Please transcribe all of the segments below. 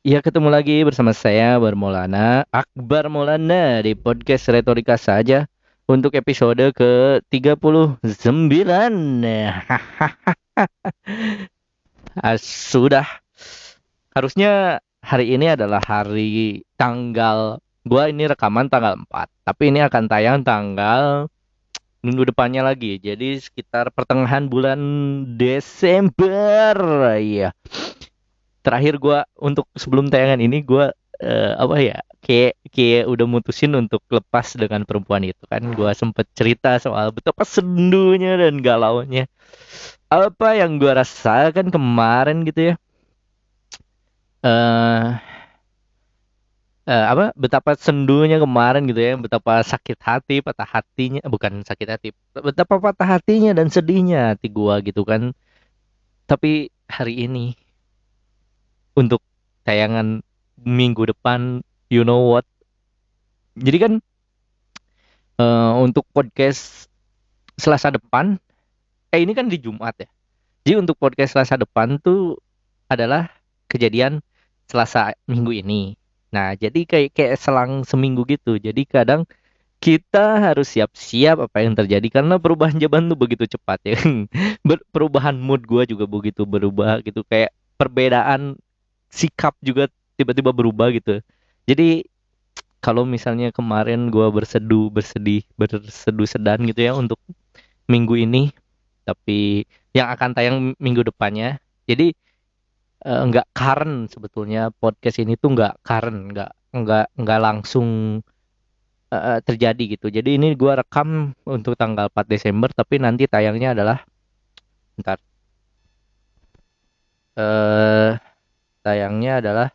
Ya ketemu lagi bersama saya Barmolana Akbar Maulana di podcast Retorika saja untuk episode ke-39 Ah, Sudah. Harusnya hari ini adalah hari tanggal Gua ini rekaman tanggal 4 Tapi ini akan tayang tanggal minggu depannya lagi Jadi sekitar pertengahan bulan Desember. Iya terakhir gua untuk sebelum tayangan ini gua eh, apa ya kayak kayak udah mutusin untuk lepas dengan perempuan itu kan. Gua sempet cerita soal betapa sendunya dan galaunya. Apa yang gua rasakan kemarin gitu ya eh eh, apa betapa sendunya kemarin gitu ya betapa sakit hati patah hatinya bukan sakit hati betapa patah hatinya dan sedihnya hati gua gitu kan. Tapi hari ini untuk tayangan minggu depan you know what? Jadi kan eh, untuk podcast Selasa depan eh ini kan di Jumat ya. Jadi untuk podcast Selasa depan tuh adalah kejadian Selasa minggu ini. Nah jadi kayak kayak selang seminggu gitu. Jadi kadang kita harus siap-siap apa yang terjadi karena perubahan zaman tuh begitu cepat ya. Perubahan mood gua juga begitu berubah gitu. Kayak perbedaan sikap juga tiba-tiba berubah gitu. Jadi kalau misalnya kemarin gua berseduh bersedih berseduh sedan gitu ya untuk minggu ini, tapi yang akan tayang minggu depannya. Jadi eh, nggak current sebetulnya podcast ini tuh nggak current, nggak nggak nggak langsung eh, terjadi gitu. Jadi ini gua rekam untuk tanggal 4 Desember, tapi nanti tayangnya adalah ntar eh tayangnya adalah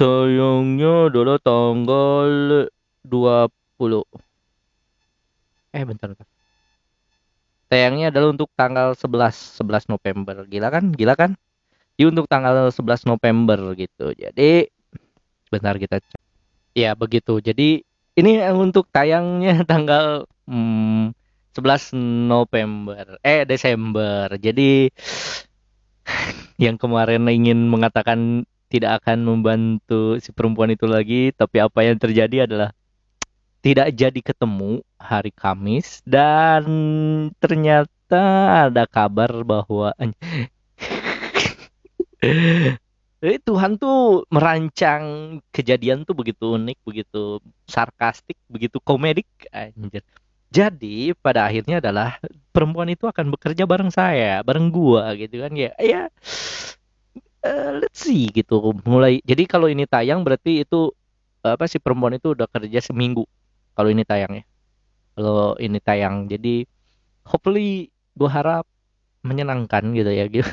Tayangnya adalah tanggal 20. Eh bentar, bentar. Tayangnya adalah untuk tanggal 11 11 November. Gila kan? Gila kan? Jadi untuk tanggal 11 November gitu. Jadi bentar kita cek. Ya begitu. Jadi ini untuk tayangnya tanggal hmm, 11 November. Eh Desember. Jadi yang kemarin ingin mengatakan tidak akan membantu si perempuan itu lagi, tapi apa yang terjadi adalah tidak jadi ketemu hari Kamis dan ternyata ada kabar bahwa Eh, Tuhan tuh merancang kejadian tuh begitu unik, begitu sarkastik, begitu komedik anjir. Jadi pada akhirnya adalah perempuan itu akan bekerja bareng saya, bareng gua gitu kan ya. Ya eh, let's see gitu. Mulai jadi kalau ini tayang berarti itu apa sih perempuan itu udah kerja seminggu kalau ini tayang ya. Kalau ini tayang. Jadi hopefully gua harap menyenangkan gitu ya gitu.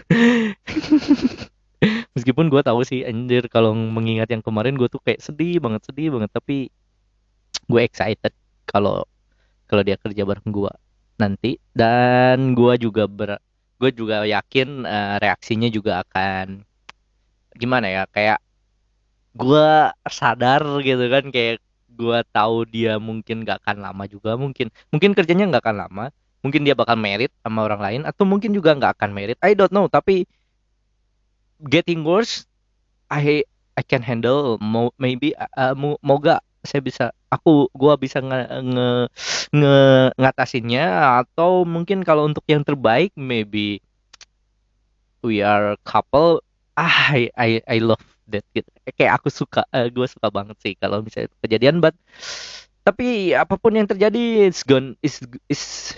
Meskipun gua tahu sih anjir kalau mengingat yang kemarin gua tuh kayak sedih banget, sedih banget tapi gue excited kalau kalau dia kerja bareng gua nanti. Dan gua juga ber gue juga yakin eh, reaksinya juga akan gimana ya kayak gua sadar gitu kan kayak gua tahu dia mungkin gak akan lama juga mungkin mungkin kerjanya nggak akan lama mungkin dia bakal merit sama orang lain atau mungkin juga nggak akan merit. I don't know tapi getting worse I I can handle maybe uh, mo- moga saya bisa aku gua bisa nge, nge, nge- ngatasinnya atau mungkin kalau untuk yang terbaik maybe we are couple ah I I, I love that gitu kayak aku suka eh, gue suka banget sih kalau misalnya kejadian but tapi apa pun yang terjadi it's gonna is is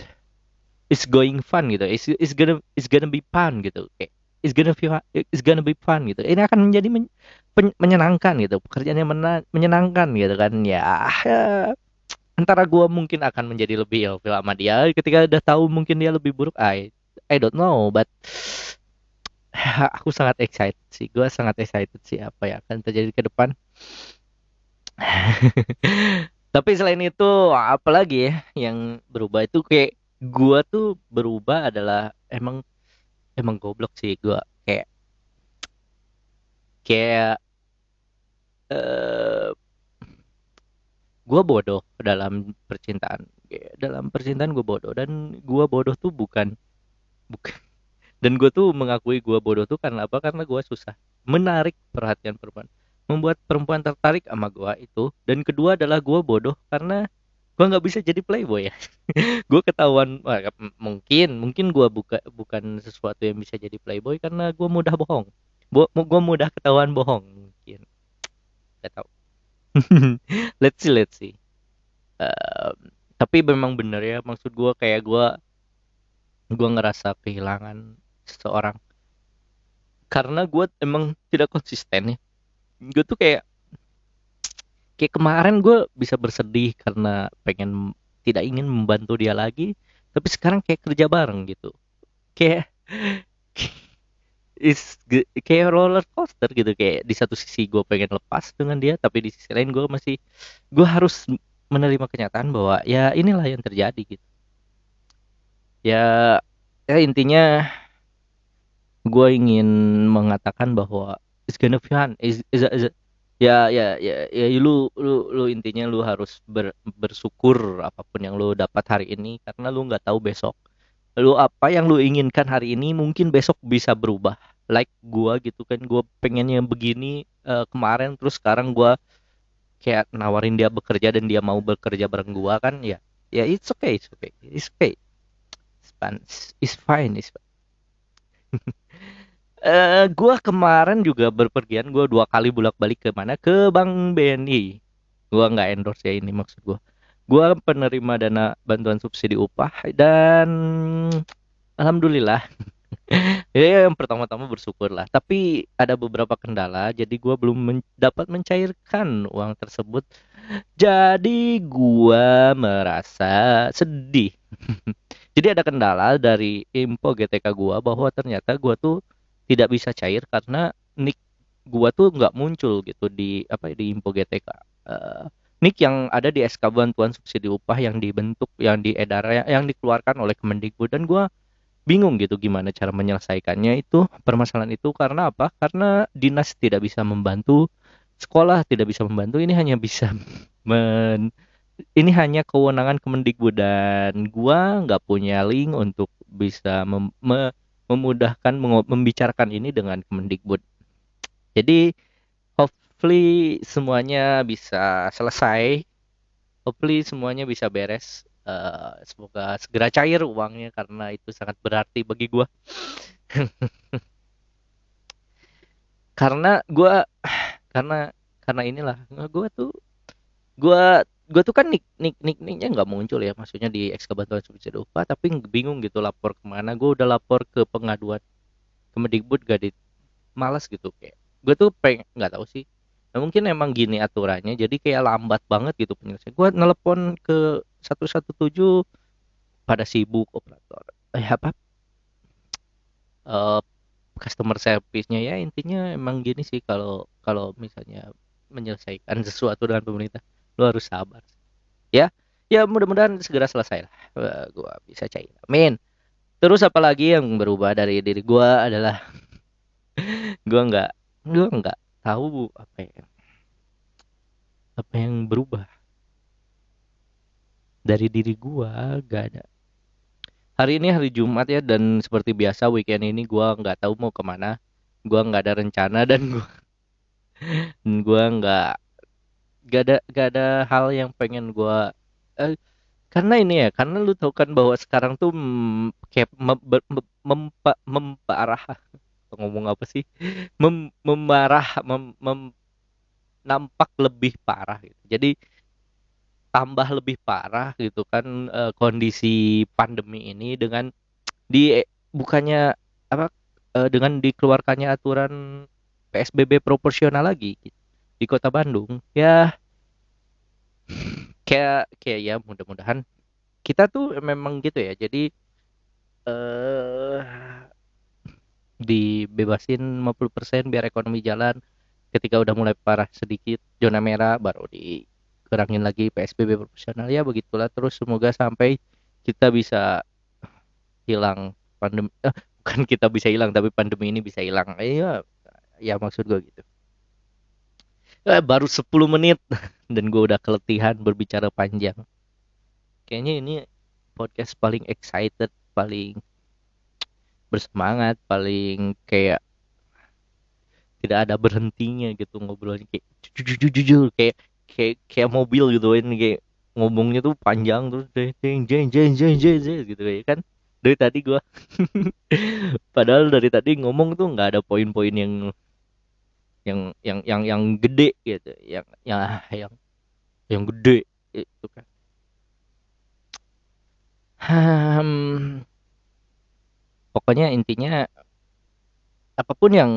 is going fun gitu. It's, it's gonna it's gonna be fun gitu. Kayak it's gonna be it's gonna be fun gitu. Ini akan menjadi men- pen- menyenangkan gitu. Pekerjaan yang mena- menyenangkan gitu kan. Ya, ya. Antara gua mungkin akan menjadi lebih ilfil sama dia. Ketika udah tahu mungkin dia lebih buruk I I don't know but aku sangat excited sih. Gua sangat excited sih apa yang akan terjadi ke depan. Tapi selain itu apalagi ya yang berubah itu kayak gua tuh berubah adalah emang emang goblok sih gua kayak kayak eh gua bodoh dalam percintaan. Dalam percintaan gue bodoh dan gua bodoh tuh bukan bukan dan gue tuh mengakui gue bodoh tuh karena apa? Karena gue susah menarik perhatian perempuan. Membuat perempuan tertarik sama gua itu dan kedua adalah gua bodoh karena gua nggak bisa jadi playboy ya. Gue ketahuan wah, mungkin mungkin gua buka bukan sesuatu yang bisa jadi playboy karena gua mudah bohong. Bo gua mudah ketahuan bohong mungkin. Gak tahu. Let's see let's see. Eh, tapi memang bener ya maksud gua kayak gua gua ngerasa kehilangan seseorang. Karena gua emang tidak konsisten ya. Gue tuh kayak kayak kemarin gue bisa bersedih karena pengen tidak ingin membantu dia lagi tapi sekarang kayak kerja bareng gitu. Kayak is kayak roller coaster gitu. Kayak di satu sisi gue pengen lepas dengan dia tapi di sisi lain gue masih gue harus menerima kenyataan bahwa ya inilah yang terjadi gitu. Ya ya intinya gue ingin mengatakan bahwa it's gonna be fun is, is, is- ya ya ya ya lu lu lu intinya lu harus ber- bersyukur apa pun yang lu dapat hari ini karena lu nggak tahu besok. Lu apa yang lu inginkan hari ini mungkin besok bisa berubah. Like gua gitu kan gua pengennya begini eh, kemarin terus sekarang gua kayak nawarin dia bekerja dan dia mau bekerja bareng gua kan ya ya it's okay it's okay it's okay. It's fine it's fine it's fine. Eh, gua kemarin juga berpergian gua dua kali bolak-balik ke mana? Ke Bang BNI gua nggak endorse ya ini maksud gua. Gua penerima dana bantuan subsidi upah dan alhamdulillah. Ya yang pertama-tama bersyukur lah tapi ada beberapa kendala jadi gua belum men- dapat mencairkan uang tersebut. Jadi gua merasa sedih. Jadi ada kendala dari info GTK gua bahwa ternyata gua tuh tidak bisa cair karena nick gua tuh nggak muncul gitu di apa ya, di info GTK Eh, nick yang ada di SK bantuan subsidi upah yang dibentuk yang diedar yang dikeluarkan oleh Kemendikbud. Dan gua bingung gitu gimana cara menyelesaikannya itu permasalahan itu karena apa? Karena dinas tidak bisa membantu sekolah tidak bisa membantu. Ini hanya bisa men ini hanya kewenangan Kemendikbud. Dan gua nggak punya link untuk bisa mem- me- memudahkan membicarakan ini dengan Kemendikbud. Jadi hopefully semuanya bisa selesai. Hopefully semuanya bisa beres. Eh, semoga segera cair uangnya karena itu sangat berarti bagi gua. Karena gua karena karena inilah gua tuh gua gua tuh kan nick nick nick nicknya nggak muncul ya maksudnya di SK bantuan subsidi upah tapi bingung gitu lapor ke mana. Gua udah lapor ke pengaduan Kemendikbud gak di malas gitu kayak gue tuh pengen nggak tahu sih. Nah, mungkin emang gini aturannya jadi kayak lambat banget gitu penyelesaian. Gue nelpon ke 117 pada sibuk operator. Eh apa? Eh customer service-nya ya intinya emang gini sih kalau kalau misalnya menyelesaikan sesuatu dengan pemerintah lo harus sabar. Ya ya mudah-mudahan segera selesai lah Eh, gua bisa cair. Amin. Terus apalagi yang berubah dari diri gua adalah gua nggak gua nggak tahu apa ya apa yang berubah. Dari diri gua gak ada. Hari ini hari Jumat ya dan seperti biasa weekend ini gua nggak tahu mau ke mana. Gua nggak ada rencana dan gua dan gua nggak gak ada gak ada hal yang pengen gua eh, karena ini ya karena lu tahu kan bahwa sekarang tuh kayak mem- mempa- memparah ngomong apa sih? Mem, memarah mem, mem- nampak lebih parah gitu. Jadi tambah lebih parah gitu kan eh, kondisi pandemi ini dengan di bukannya apa eh, dengan dikeluarkannya aturan PSBB proporsional lagi gitu, di Kota Bandung. Ya kayak kayak ya mudah-mudahan kita tuh memang gitu ya. Jadi eh dibebasin 50% biar ekonomi jalan. Ketika udah mulai parah sedikit zona merah baru dikurangin lagi PSBB proporsional ya begitulah. Terus semoga sampai kita bisa hilang pandemi eh, bukan kita bisa hilang tapi pandemi ini bisa hilang. Iya ya maksud gue gitu Eh, baru 10 menit. Dan gue udah keletihan berbicara panjang. Kayaknya ini podcast paling excited paling bersemangat paling kayak tidak ada berhentinya gitu ngobrolnya. Kayak jujur kayak kayak kayak mobil gitu. Ini kayak ngomongnya tuh panjang terus jeng jeng jeng jeng jeng jeng gitu ya kan. Dari tadi gua padahal dari tadi ngomong tuh nggak ada poin-poin yang yang yang yang yang gede gitu yang ya yang yang gede itu kan. Hmm, pokoknya intinya apa pun yang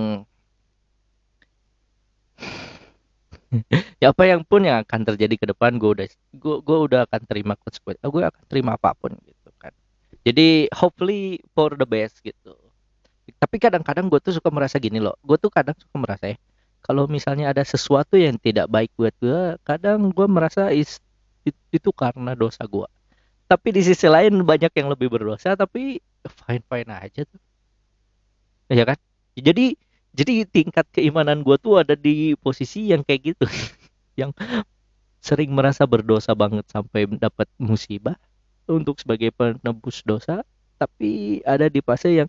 ya apa yang pun yang akan terjadi ke depan gue udah gue gue udah akan terima konsekuensi gue akan terima apa pun gitu kan. Jadi hopefully for the best gitu. Tapi kadang-kadang gue tuh suka merasa gini loh gue tuh kadang suka merasa ya kalau misalnya ada sesuatu yang tidak baik buat gue kadang gue merasa is, itu karena dosa gue tapi di sisi lain banyak yang lebih berdosa tapi fine fine aja tuh. Ya kan? Jadi jadi tingkat keimanan gue tuh ada di posisi yang kayak gitu. Yang sering merasa berdosa banget sampai dapat musibah untuk sebagai penebus dosa tapi ada di fase yang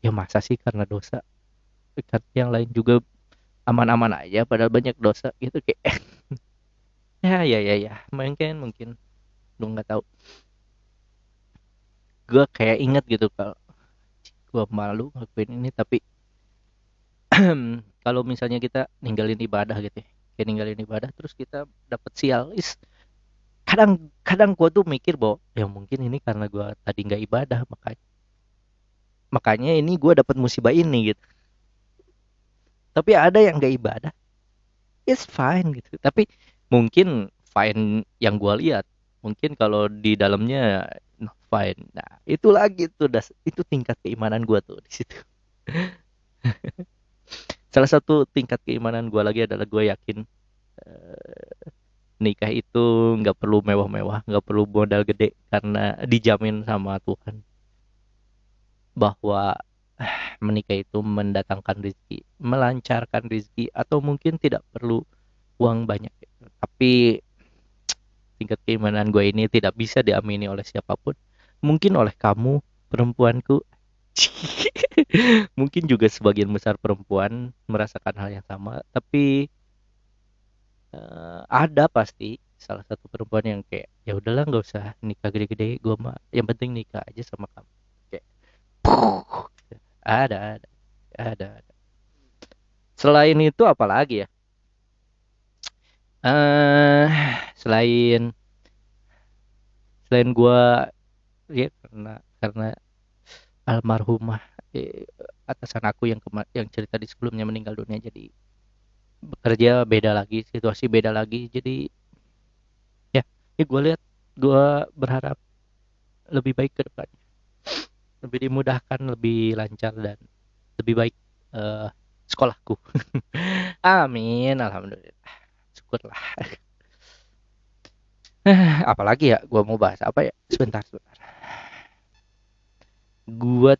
ya masa sih karena dosa? Kan yang lain juga aman-aman aja padahal banyak dosa gitu kayak ya ya ya ya. Mungkin mungkin. Lu nggak tahu. Gue kayak inget gitu kalau gue malu ngakuin ini tapi kalau misalnya kita ninggalin ibadah gitu ya, kayak ninggalin ibadah terus kita dapat sial is kadang kadang gue tuh mikir bahwa ya mungkin ini karena gue tadi nggak ibadah makanya makanya ini gue dapat musibah ini gitu tapi ada yang nggak ibadah. It's fine gitu. Tapi mungkin fine yang gue lihat mungkin kalau di dalamnya no fine. Nah itu lagi tuh das itu tingkat keimanan gue tuh di situ. Salah satu tingkat keimanan gue lagi adalah gue yakin uh, nikah itu nggak perlu mewah-mewah nggak perlu modal gede karena dijamin sama Tuhan bahwa menikah itu mendatangkan rezeki melancarkan rezeki atau mungkin tidak perlu uang banyak. Tapi tingkat keimanan gue ini tidak bisa diamini oleh siapa pun. Mungkin oleh kamu perempuanku. Mungkin juga sebagian besar perempuan merasakan hal yang sama tapi uh, ada pasti salah satu perempuan yang kayak ya udahlah nggak usah nikah gede-gede gue mah yang penting nikah aja sama kamu. Kayak ada ada ada ada. Selain itu apalagi ya? Uh, selain selain gue ya karena karena almarhumah eh, atasan aku yang yang cerita di sebelumnya meninggal dunia jadi bekerja beda lagi situasi beda lagi jadi ya ya gue lihat gue berharap lebih baik ke depannya lebih dimudahkan lebih lancar dan lebih baik uh, sekolahku. Amin alhamdulillah. Syukurlah. Apalagi ya gue mau bahas apa ya? Sebentar sebentar. Gua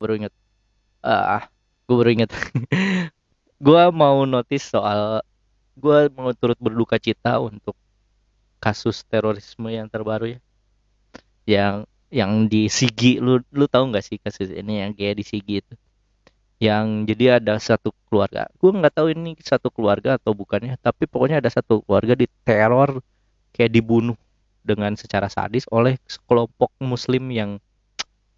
baru inget ah gue baru inget. Gue mau notice soal gue mau turut berduka cita untuk kasus terorisme yang terbaru ya. Yang yang di Sigi. Lu lu tahu nggak sih kasus ini yang kayak di Sigi itu? Yang jadi ada satu keluarga. Gue nggak tahu ini satu keluarga atau bukannya tapi pokoknya ada satu keluarga diteror kayak dibunuh dengan secara sadis oleh kelompok muslim yang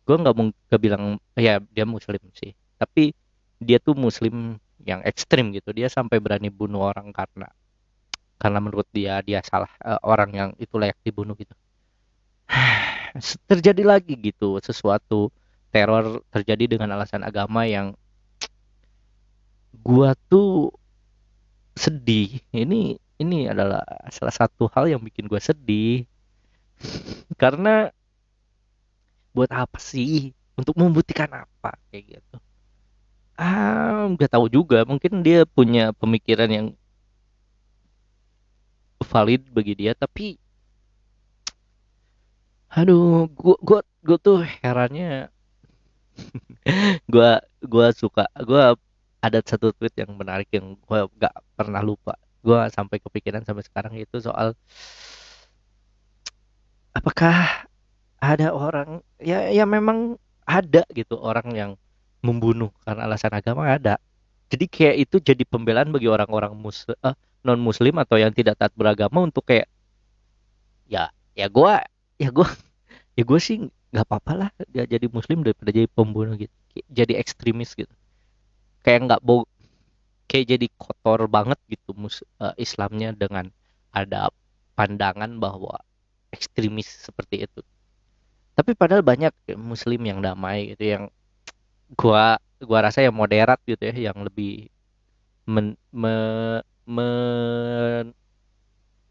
gue nggak mau bilang ya dia muslim sih. Tapi dia tuh muslim yang ekstrim gitu. Dia sampai berani bunuh orang karena karena menurut dia dia salah uh, orang yang itu layak dibunuh gitu. Terjadi lagi gitu sesuatu teror terjadi dengan alasan agama yang gua tuh sedih. Ini ini adalah salah satu hal yang bikin gua sedih. Karena buat apa sih? Untuk membuktikan apa? Kayak gitu ah nggak tahu juga. Mungkin dia punya pemikiran yang valid bagi dia tapi aduh gua gua gua tuh herannya gua gua suka gua ada satu tweet yang menarik yang gue gak pernah lupa. Gue sampai kepikiran sampai sekarang itu soal apakah ada orang ya ya memang ada gitu orang yang membunuh karena alasan agama ada. Jadi kayak itu jadi pembelaan bagi orang-orang mus uh, eh, non muslim atau yang tidak taat beragama untuk kayak ya ya gue ya gue ya gue sih nggak apa-apa lah dia jadi muslim daripada jadi pembunuh gitu. Jadi ekstremis gitu. Kayak nggak bau kayak jadi kotor banget gitu mus uh, Islamnya dengan ada pandangan bahwa ekstremis seperti itu. Tapi padahal banyak muslim yang damai gitu yang gua gua rasa yang moderat gitu ya yang lebih men, me, me,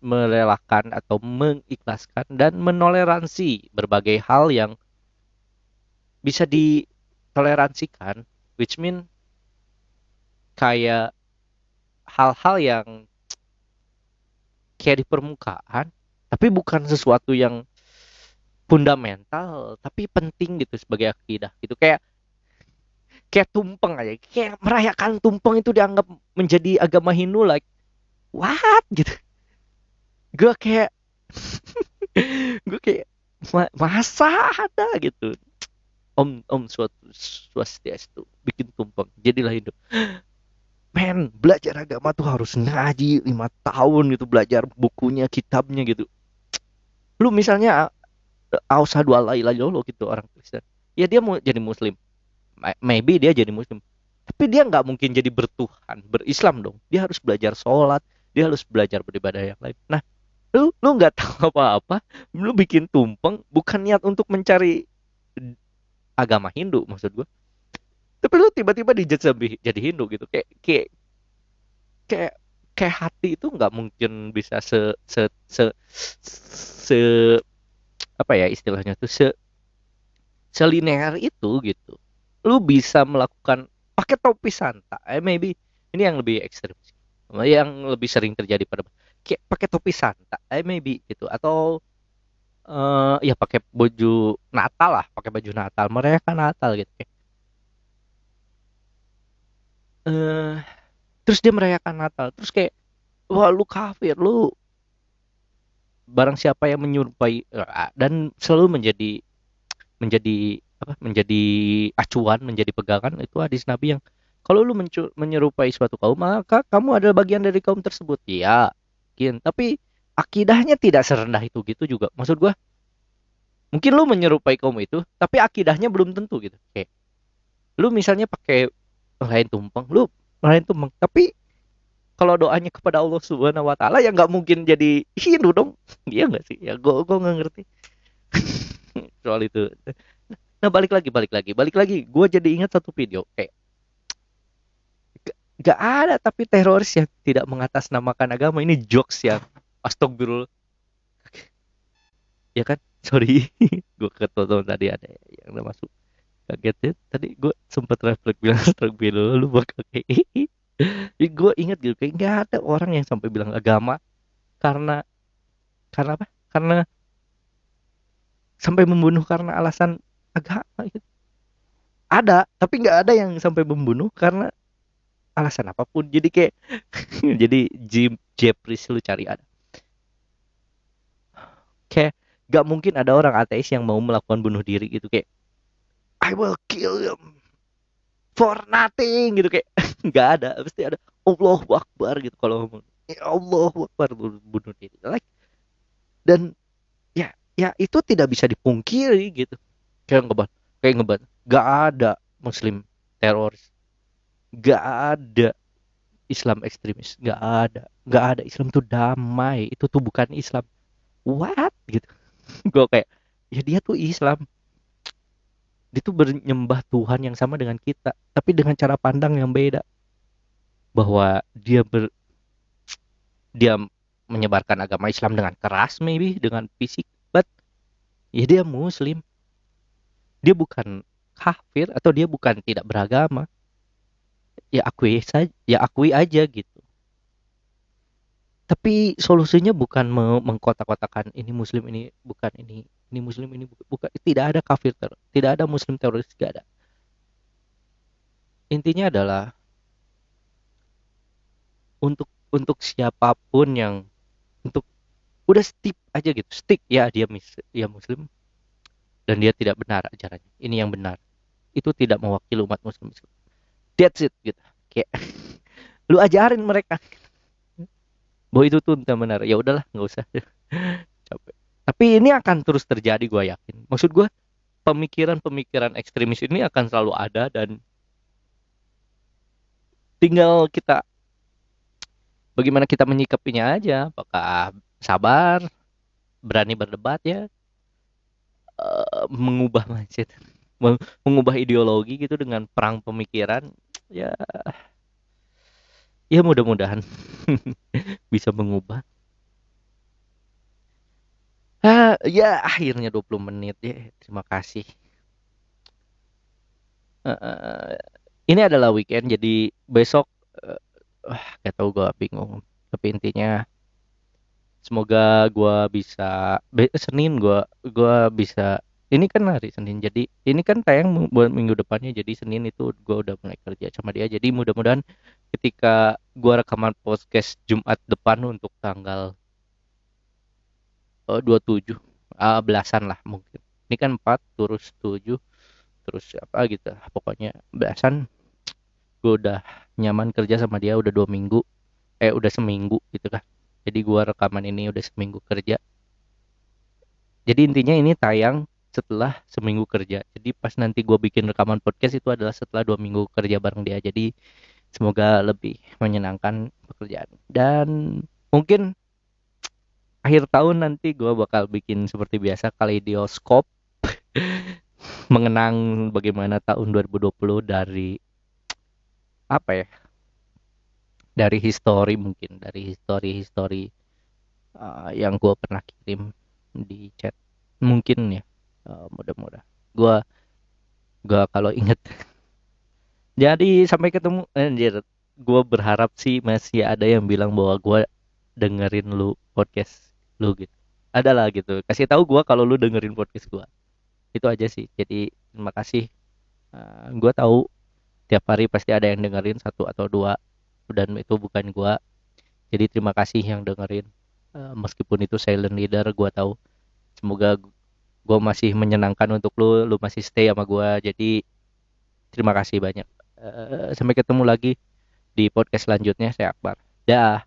merelakan atau mengikhlaskan dan menoleransi berbagai hal yang bisa ditoleransikan which mean kayak hal-hal yang kayak di permukaan tapi bukan sesuatu yang fundamental tapi penting gitu sebagai akidah gitu. Kayak kayak tumpeng aja. Kayak merayakan tumpeng itu dianggap menjadi agama Hindu like what? Gitu. Gue kayak gue kayak masa ada? Gitu. Om om suatu swastiastu bikin tumpeng jadilah Hindu. Men belajar agama tuh harus ngaji lima tahun gitu belajar bukunya kitabnya gitu. Lu misalnya ausadu ala lo gitu orang Kristen. Ya dia mau jadi muslim maybe dia jadi muslim. Tapi dia nggak mungkin jadi bertuhan berislam dong. Dia harus belajar sholat dia harus belajar beribadah yang lain. Nah lu lu nggak tahu apa-apa lu bikin tumpeng bukan niat untuk mencari agama Hindu maksud gua. Tapi lu tiba-tiba dijadi jadi Hindu gitu. Kayak kayak kayak kayak hati itu nggak mungkin bisa se se se se apa ya istilahnya tuh se selinear itu gitu lu bisa melakukan pakai topi santa. Eh maybe ini yang lebih ekstrim yang lebih sering terjadi pada kayak pakai topi santa eh maybe gitu. Atau uh, ya pakai baju Natal lah pakai baju Natal. Mereka Natal gitu uh, terus dia merayakan Natal. Terus kayak wah lu kafir lu. Barang siapa yang menyerupai dan selalu menjadi menjadi apa menjadi acuan menjadi pegangan itu hadis Nabi yang kalau lu menyerupai suatu kaum maka kamu adalah bagian dari kaum tersebut ya mungkin tapi akidahnya tidak serendah itu gitu juga maksud gua mungkin lu menyerupai kaum itu tapi akidahnya belum tentu gitu kayak lu misalnya pakai lain tumpeng lu lain tumpeng tapi kalau doanya kepada Allah Subhanahu wa taala ya nggak mungkin jadi Hindu dong. Iya nggak sih? Ya gue gue nggak ngerti. Soal itu. Nah, balik lagi, balik lagi, balik lagi. Gue jadi ingat satu video kayak gak ada tapi teroris yang tidak mengatasnamakan agama. Ini jokes yang astagfirullah. Ya kan? Sorry. Gue ketonton tadi ada yang udah masuk. Kaget ya. Tadi gue sempet refleks bilang astagfirullah lu bakal kayak gue inget gitu kayak nggak ada orang yang sampai bilang agama karena karena apa? Karena sampai membunuh karena alasan agama gitu. ada tapi nggak ada yang sampai membunuh karena alasan apa pun. Jadi kayak jadi Jim Jeffries lu cari ada. Kayak gak mungkin ada orang ateis yang mau melakukan bunuh diri gitu kayak I will kill him for nothing gitu kayak nggak ada pasti ada. Allah Akbar gitu kalau ngomong. Ya Allah Akbar bunuh diri. Like dan ya ya itu tidak bisa dipungkiri gitu kayak ngebat kayak ngebat. Nggak ada Muslim teroris. Nggak ada Islam ekstremis. Nggak ada. Nggak ada Islam tuh damai. Itu tuh bukan Islam. What? Gitu. Gue kayak ya dia tuh Islam. Dia tuh bernyembah Tuhan yang sama dengan kita tapi dengan cara pandang yang beda. Bahwa dia ber dia menyebarkan agama Islam dengan keras maybe dengan fisik but ya dia muslim dia bukan kafir atau dia bukan tidak beragama. Ya akui saja ya akui aja gitu. Tapi solusinya bukan mengkotak-kotakan ini muslim ini bukan ini ini muslim ini bukan tidak ada kafir ter, tidak ada muslim teroris tidak ada. Intinya adalah untuk untuk siapa pun yang untuk udah stick aja gitu stick ya dia mis ya muslim dan dia tidak benar ajarannya. Ini yang benar. Itu tidak mewakili umat muslim. That's it gitu. Kayak lu ajarin mereka bahwa itu tuh tidak benar. Ya udahlah nggak usah. Capek. Tapi ini akan terus terjadi gue yakin. Maksud gue pemikiran-pemikiran ekstremis ini akan selalu ada dan tinggal kita bagaimana kita menyikapinya aja. Apakah sabar berani berdebat ya uh, mengubah mindset mengubah ideologi gitu dengan perang pemikiran ya ya mudah-mudahan bisa mengubah. Ah ya akhirnya 20 menit ya terima kasih. Uh, ini adalah weekend jadi besok uh, gak tau gue bingung. Tapi intinya semoga gue bisa Senin gue gua bisa ini kan hari Senin jadi ini kan tayang buat minggu depannya jadi Senin itu gue udah mulai kerja sama dia jadi mudah-mudahan ketika gue rekaman podcast Jumat depan untuk tanggal uh, 27 uh, belasan lah mungkin. Ini kan 4 terus 7 terus apa gitu pokoknya belasan. Gue udah nyaman kerja sama dia udah dua minggu eh udah seminggu gitu kan jadi gue rekaman ini udah seminggu kerja jadi intinya ini tayang setelah seminggu kerja. Jadi pas nanti gue bikin rekaman podcast itu adalah setelah dua minggu kerja bareng dia. Jadi semoga lebih menyenangkan pekerjaan. Dan mungkin akhir tahun nanti gue bakal bikin seperti biasa kaleidoskop mengenang bagaimana tahun 2020 dari apa ya dari histori mungkin dari histori histori uh, yang gue pernah kirim di chat. Mungkin ya uh, mudah-mudah gue gue kalau inget jadi sampai ketemu anjir. Gue berharap sih masih ada yang bilang bahwa gue dengerin lu podcast lu gitu. Adalah gitu. Kasih tahu gue kalau lu dengerin podcast gue itu aja sih. Jadi terima kasih. Uh, gue tahu tiap hari pasti ada yang dengerin satu atau dua dan itu bukan gue jadi terima kasih yang dengerin. Uh, meskipun itu silent leader gue tahu semoga gue masih menyenangkan untuk lu lu masih stay sama gue jadi terima kasih banyak. Uh, sampai ketemu lagi di podcast selanjutnya saya Akbar. Dah